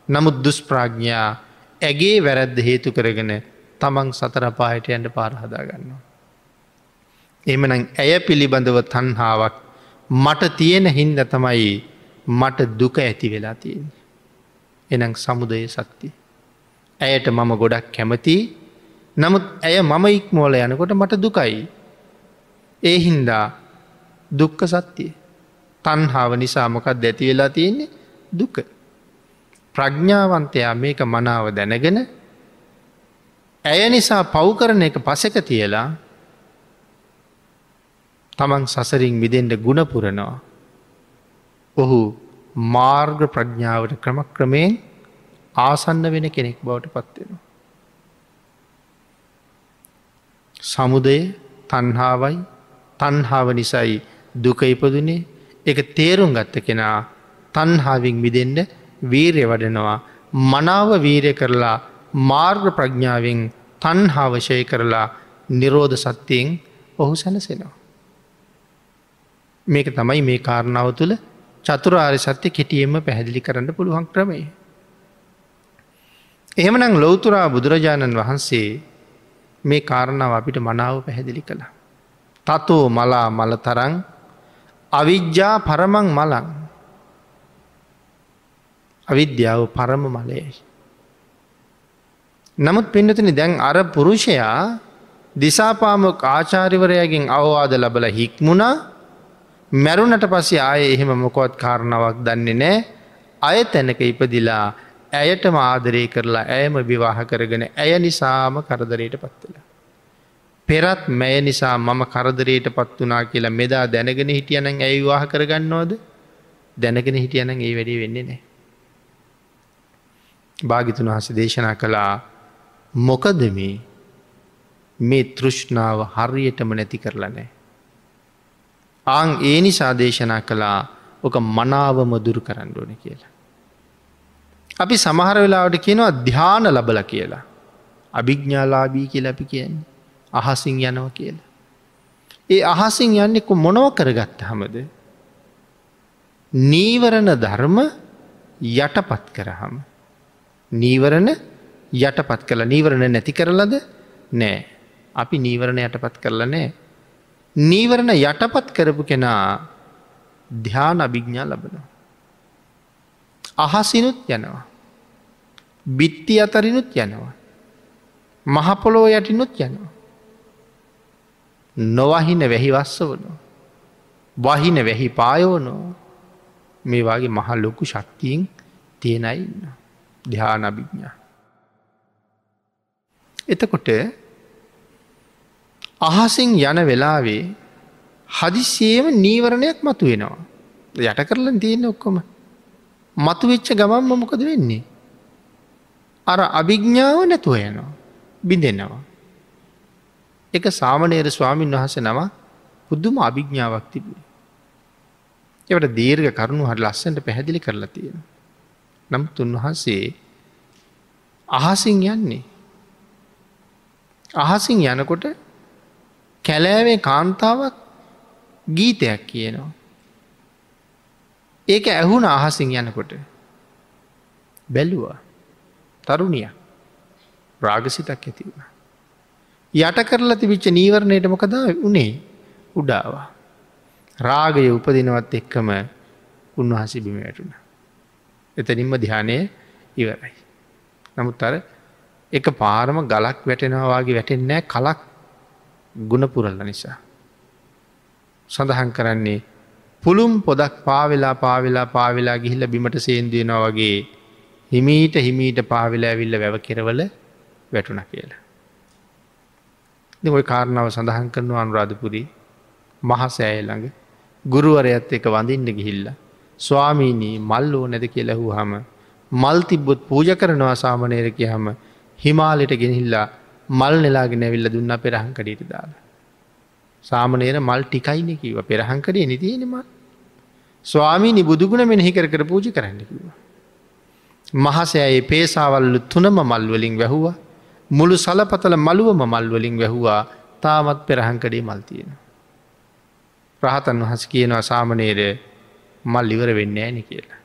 නමුත් දුස්ප්‍රාඥ්ඥා ඇගේ වැරැද්ද හේතු කරගෙන තමන් සතරපායට යන්ට පාරහදා ගන්නවා. එමන ඇය පිළිබඳව තන්හාාවක් මට තියෙන හින්ද තමයි මට දුක ඇති වෙලා තියෙන්නේ. එනම් සමුදය සත්‍ය. ඇයට මම ගොඩක් කැමති නමුත් ඇය මම ඉක්මෝල යනකොට මට දුකයි. ඒ හින්දා දුක්ක සත්‍යය. තන්හාාව නිසා මොකක් දැති වෙලා තියෙන්නේ දුක. ප්‍රඥ්ඥාවන්තයා මේක මනාව දැනගෙන ඇය නිසා පව්කරන එක පසක තියලා තමන් සසරින් මිදෙන්ට ගුණපුරනවා. ඔහු මාර්ග ප්‍රඥාවට ක්‍රමක්‍රමයෙන් ආසන්න වෙන කෙනෙක් බවට පත්වෙනවා. සමුදය තන්හාවයි තන්හාාව නිසයි දුක ඉපදුනේ එක තේරුම් ගත්ත කෙනා තන්හාවින් මිදෙන්ට වීරය වඩනවා මනාව වීරය කරලා මාර්ග ප්‍රඥාවෙන් තන්හාවශය කරලා නිරෝධ සත්‍යයෙන් ඔහු සැනසෙනවා. මේක තමයි මේ කාරණාව තුළ චතුරාරි සත්‍ය කෙටියෙන්ම පැහැදිලි කරන්න පුළුවන් ක්‍රමේ. එහෙමනම් ලොවතුරා බුදුරජාණන් වහන්සේ මේ කාරණාව අපිට මනාව පැහැදිලි කළ. තතෝ මලා මල තරං අවිද්‍යා පරමං මලං අවිද්‍යාව පරම මලයයි. නමුත් පින්නතන දැන් අර පුරුෂයා දිසාපාමක ආචාරිවරයගෙන් අවවාද ලබල හික්මුණා මැරුණට පස්සේ ආය එහෙම මොකොත් කාරණාවක් දන්නේ නෑ අය තැනක ඉපදිලා ඇයටම ආදරය කරලා ඇයම විවාහ කරගෙන ඇය නිසාම කරදරයට පත්වෙලා. පෙරත් මැය නිසා මම කරදරයට පත් වනා කියලා මෙදා දැනගෙන හිටියනං ඇයි වාහ කරගන්නවද දැනගෙන හිටියනං ඒ වැඩි වෙන්නේ නෑ. භාගිතුන් වහස දේශනා කළා මොකද මේ මේ තෘෂ්ණාව හරියටම නැති කරලා නෑ. ආං ඒ නිසා දේශනා කළා ඕක මනාවම දුරු කරන්න ඕන කියලා. අපි සමහර වෙලාවට කියනවා ධ්‍යාන ලබල කියලා. අභිග්ඥාලාබී කියලා අපි කියන්නේ. අහසින් යනව කියලා. ඒ අහසින් යන්නෙකු මොනව කරගත්ත හමද. නීවරණ ධර්ම යටපත් කරහම. නීවරණ යටපත් කළ නීවරණ නැති කරලද නෑ. අපි නීවරණ යටපත් කරල නෑ. නීවරණ යටපත් කරපු කෙනා ධ්‍යාන අභිග්ඥා ලබනවා. අහසිනුත් යනවා. බිත්ති අතරිනුත් යනවා. මහපොලෝ යටිනුත් යනවා. නොවහින වැහි වස්ස වනු. වහින වැහි පායෝනෝ මේ වගේ මහ ලොකු ශක්තියෙන් තියෙනයි ඉන්න. ධ්‍යානභිඥා. එතකොට අහසින් යන වෙලාවේ හදිසියම නීවරණයක් මතු වෙනවා. යට කරලන් තියෙන ඔක්කොම. මතු වෙච්ච ගමම්ම මොකද වෙන්නේ. අර අභිග්ඥාව නැතුව යනවා. බිඳෙනවා. එක සාමනේර ස්වාමීන් වහස නම පුද්දුම අභිග්ඥාවක් තිබේ. එවට දීර්ඝ කරුණු හට ලස්සට පැහැදිලි කරලා තියෙන. නම් තුන්වහන්සේ අහසින් යන්නේ. අහසින් යනකොට කැලෑවේ කාන්තාවක් ගීතයක් කියනවා. ඒක ඇහුණ අහසින් යනකොට බැලුවා තරුණිය රාගසිතක් ඇති වුණ. යට කරලා තිබිච්ච නීවරණයට මොකද උනේ උඩාවා. රාගය උපදිනවත් එක්කම උන්වහසි බිම වැටුණ. එතනින්ම ධ්‍යානය ඉවරයි. නමුත් අර එක පාරම ගලක් වැටෙනවාගේ වැටෙන්නෑ කලක් ගුණපුරල්ල නිසා. සඳහන් කරන්නේ පුළුම් පොදක් පාවෙලා පාවෙලා පාවෙලා ගිහිල්ල බිමට සේන්දයෙනවා වගේ හිමීට හිමීට පාවෙලා ඇවිල්ල වැව කෙරවල වැටුණ කියලා. ඔය කාරණාව සඳහන් කරනවා අනුරාධපුරී මහසෑය ළඟ ගුරුවරයත් එක වඳින්න ගිහිල්ල. ස්වාමීනී මල් ඕ නැද කියලැහූ හම මල් තිබ්බොත් පූජ කරනවා සාමනයර කියහම හිමාලට ගෙනහිල්ලා මල් නෙලාගෙන ඇවිල්ල දුන්න පෙරහංකඩට දාලා. සාමනේර මල් ටිකයින කිව පෙරහංකරේ නිතියෙනම ස්වාමීනි බුදුගුණ මෙනෙහි කර කර පූජි කරන්න කිව. මහසෑයේ පේසාවල්ලු තුනම මල්වලින් වැැහුවා මුළු සලපතල මළුවම මල්වලින් වැැහුවා තාමත් පෙරහංකඩේ මල්තියෙන. රහතන් වහස කියනවා සාමනේර මල් ඉවර වෙන්න ෑනි කියලා.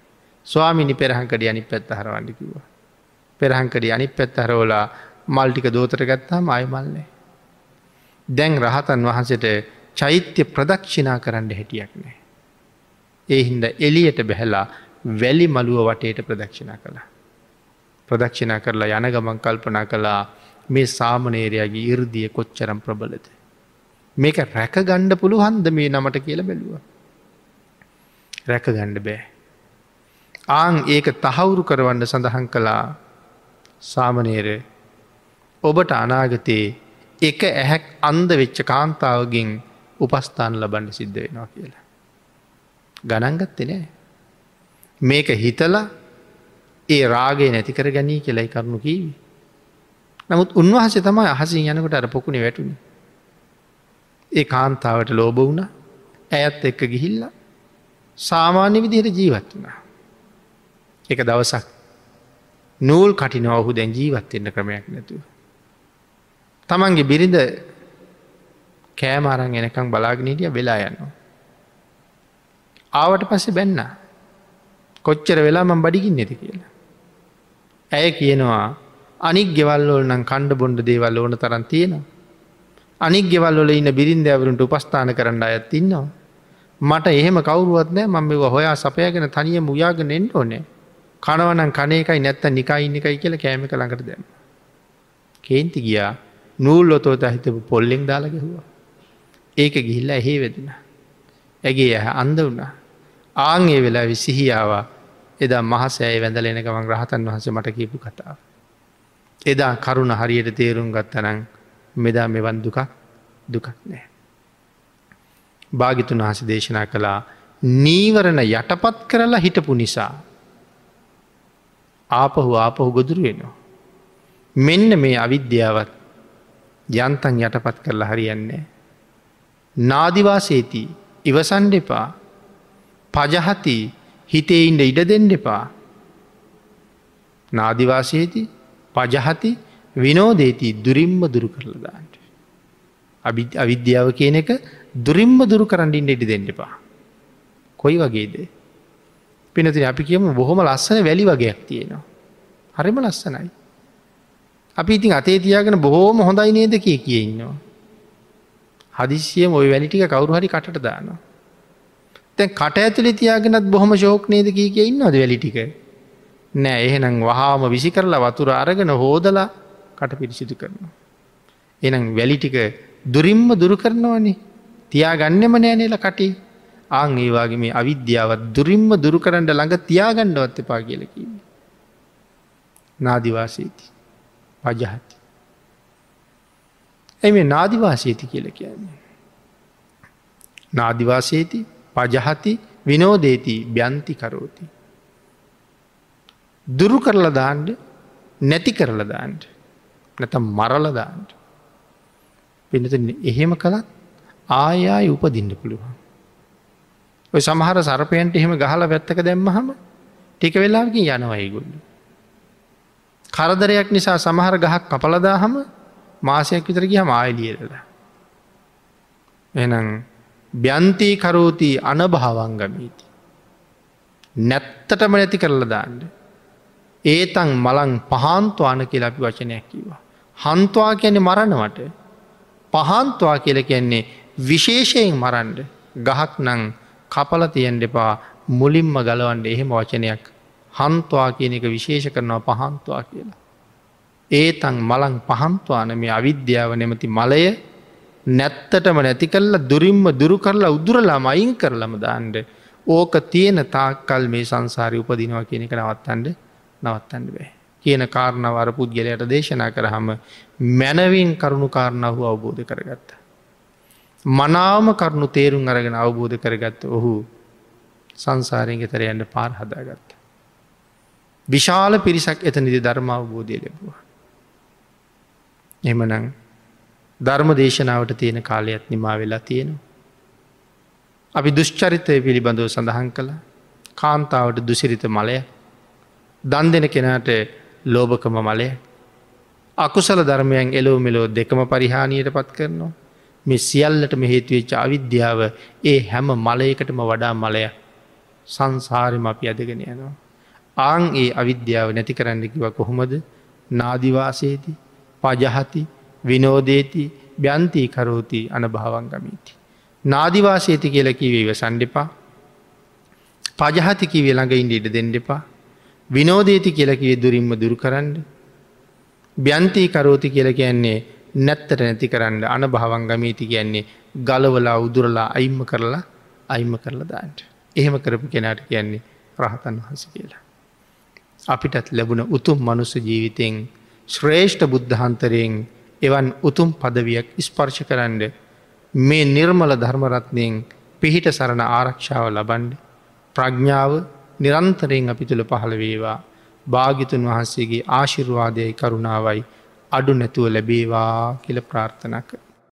ස්වාමිනි පෙරහංකඩ අනි පැත්ත හරවන්න කිව්වා. පෙරහංකඩ අනි පැත්ත හරෝලා මල්ටික දෝතර ගත්තා මයමල්න්නේ. දැන් රහතන් වහන්සට චෛත්‍ය ප්‍රදක්ෂිනා කරන්න හැටියක් නෑ. ඒ හින්ද එලියට බැහැලා වැලි මළුව වටේට ප්‍රදක්ෂිනා කළා. ප්‍රදක්ෂිනා කරලා යන ගමන් කල්පනා කළා මේ සාමනේරයාගේ ඉර්දිය කොච්චරම් ප්‍රබලද. මේක රැක ගණ්ඩ පුළුවන්ද මේ නමට කියල බැලුව. රැක ගණ්ඩ බෑ. ආං ඒක තහවුරු කරවන්න සඳහන් කළා සාමනේර ඔබට අනාගතයේ එක ඇහැක් අන්ද වෙච්ච කාන්තාවගෙන් උපස්ථාන ලබන්න සිද්ධ වෙනවා කියලා. ගණන්ගත්තේ නෑ. මේක හිතලා ඒ රාගේ නැතිකර ගැනී කියලයි කරුණු කීවි. නමුත් උන්වහස තමයි අහසින් යනකට අර පොකුණ වැටුණ. ඒ කාන්තාවට ලෝබ වුණ ඇයත් එක්ක ගිහිල්ලා සාමාන්‍ය විදිහට ජීවත් වුණා. එක දවසක් නූල් කටින ඔහු දැන් ජීවත්වෙන්න ක්‍රමයක් නැතුව. තමන්ගේ බිරිඳ කෑමාරං එනකං බලාගනීටිය වෙලා යනවා. ආවට පස්සේ බැන්න කොච්චර වෙලා මං බඩිගින් නැති කියලා. ඇය කියනවා අනික් ගෙවල්ලෝල් නම් කණ්ඩ බොන්්ඩ දේවල් ඕන තරන් තියෙනවා. අනික් ගෙවල්ල ඉන්න බිරින්දෑවරුන්ට උපස්ථාන කරන්න අයත් ඉන්නවා. මට එහෙම කවරුවත් නෑ මම මෙ හොයා සපයගෙන තනිය මුයාගෙන එන්න ඕනේ කනවනම් කනයකයි නැත්ත නිකයින්න එකයි කියලා කෑම කළඟට දැම. කේන්ති ගියා නූල් ඔතෝත හිතපු පොල්ලෙෙක් දාලා ගැහවා. ඒක ගිහිල්ල එහේ වෙදෙන. ඇගේ ඇහ අන්ද වුණා. ආංගේ වෙලා විසිහියාවා එදා මහසෑය වැඳලෙන ගමන් රහතන් වහස මට කියපු කතාව. එදා කරුණ හරියට තේරුම් ගත්තනං මෙදා මෙවන් දුකක් දුකක් නෑ. භාගිතුන් වහස දේශනා කළා නීවරණ යටපත් කරලා හිටපු නිසා. ආපහු ආපහු ගොදුරු වෙනවා. මෙන්න මේ අවිද්‍යාවත් යන්තන් යටපත් කරලා හරියන්නේ. නාදිවාසේති ඉවසන් දෙපා පජහති හිතේඉන්ට ඉඩ දෙන්න එපා. නාදිවාසේති පජහති විනෝදේති දුරින්ම දුරු කරලදාන්ට. අවිද්‍යාව කියන එක දුරින්ම දුරු කරන්ඩින් ඉඩි දෙන්න එපා. කොයි වගේද. පිනති අපි කියම බොහොම ලස්සන වැලි වගේයක් තියෙනවා. හරිම ලස්සනයි. අපි ඉතින් අතේ තියාගෙන බොහෝම හොඳයි නේද කිය කිය ඉන්නවා. හදිසියම ඔය වැලිටික කවරු හරි කටට දානවා. තැන් කට ඇතුලි තියාගෙනත් බොහොම ශෝක් නේද කිය කිය ඉන්නවද වැලිටික. නෑ එහෙනම් වහාම විසි කරලා වතුර අරගෙන හෝදලා කට පිරිසිදු කරනවා. එනම් වැලිටික දුරින්ම දුරු කරනවනේ තියා ගන්නම නෑනෙල කටේ ආං ඒවාගේ මේ අවිද්‍යාවත් දුරින්ම දුරුකරන්ට ළඟ තියාගණ්ඩවත් එපා කියලකින්න. නාදිවාසීති පජහති. ඇ මේ නාදිවාසීති කියල කියන්නේ. නාදිවාසේති පජහති විනෝදේති බ්‍යන්ති කරෝති. දුරු කරල දාන්ඩ නැති කරල දාන්ට නැත මරල දාන්ට. පිනත එහෙම කළත් ආයාය උපදින්න පුළුවන්. ඔය සමහර සරපයන්ට එහෙම ගහල වැත්තක දැම්මහම ටික වෙලාකින් යනවයිගුල්ලු. කරදරයක් නිසා සමහර ගහක් කපලදාහම මාසයක් විතර ගිය මායිලියරලා. එනම් බ්‍යන්තී කරෝතිී අනභාවංගමීති. නැත්තටම නැති කරලා දාන්න. ඒතන් මලං පහන්තුවාන කියලා අපි වචනයක් කිවා. හන්තුවා කියැනෙ මරණවට පහන්තුවා කියල කියන්නේ විශේෂයෙන් මරන්ඩ ගහක් නං කපල තියෙන් දෙපා මුලින්ම ගලවන්ඩ එහෙම වචනයක් හන්තුවා කියන එක විශේෂ කරනවා පහන්තුවා කියලා. ඒතන් මලං පහන්තුවාන මේ අවිද්‍යාව නෙමති මලය නැත්තටම නැති කල්ලා දුරින්ම දුරු කරලා උදුරලාම අයින් කරලම දාන්ඩ ඕක තියෙන තාක්කල් මේ සංසාරය උපදිනවා කියනක නවත්තන්ඩ නවත්තන්න බෑ. කියන කාරණවර පුද්ගලයට දේශනා කරහම මැනවින් කරුණු කාරණාව අවබෝධ කරගත්ත. මනාම කරුණු තේරුම් අරගෙන අවබෝධ කරගත්ත ඔහු සංසාරයෙන් ගෙතර යන්න පාර හදාගත්ත. විශාල පිරිසක් එතනිදි ධර්මාවබෝධය ලැබවා. එමනං ධර්ම දේශනාවට තියෙන කාලයක් නිමා වෙලා තියෙනවා. අපි දුෂ්චරිතය පිළිබඳව සඳහන් කළ කාන්තාවට දුසිරිත මලය දන් දෙන කෙනාට ලෝභකම මලය අකුසල ධර්මයන් එලෝ මෙලෝ දෙකම පරිහානියට පත් කරනවා. මෙ සියල්ලට මෙහේතුවෙච්ච අවිද්‍යාව ඒ හැම මලයකටම වඩා මලය සංසාරම අපි අදගෙන යනවා. ආං ඒ අවිද්‍යාව නැති කරන්නකිව කොහොමද නාදිවාසේති පජහති විනෝදේති බ්‍යන්තී කරෝති අන භාවංගමීති. නාදිවාසේති කියල කිවීව සන්ඩිපා පජහතිකි වෙළඟ ඉන්ඩ ඉඩ දෙන්නෙපා විනෝදේති කියලකිවේ දුරින්ම දුරු කරන්න බ්‍යන්තී කරෝති කියල කියන්නේ නැත්තට නැති කරන්න අන භාවංගමීති කියන්නේ ගලවලා උදුරලා අයිම්ම කරලා අයිම්ම කරලා දාන්ට. එහෙම කරපු කෙනාට කියන්නේ රහතන් වහස කියලා. අපිටත් ලැබුණ උතුම් මනුස්ස ජීවිතයෙන් ශ්‍රේෂ්ඨ බුද්ධහන්තරයෙන් එවන් උතුම් පදවියක් ස්පර්ශ කරන්න මේ නිර්මල ධර්මරත්නයෙන් පිහිට සරණ ආරක්ෂාව ලබන්ඩ ප්‍රඥාව නිරන්තරයෙන් අපි තුළ පහළ වේවා භාගිතුන් වහන්සේගේ ආශිර්වාදයයි කරුණාවයි අඩු නැතුව ලැබේවා කියල ප්‍රාර්ථනා කර.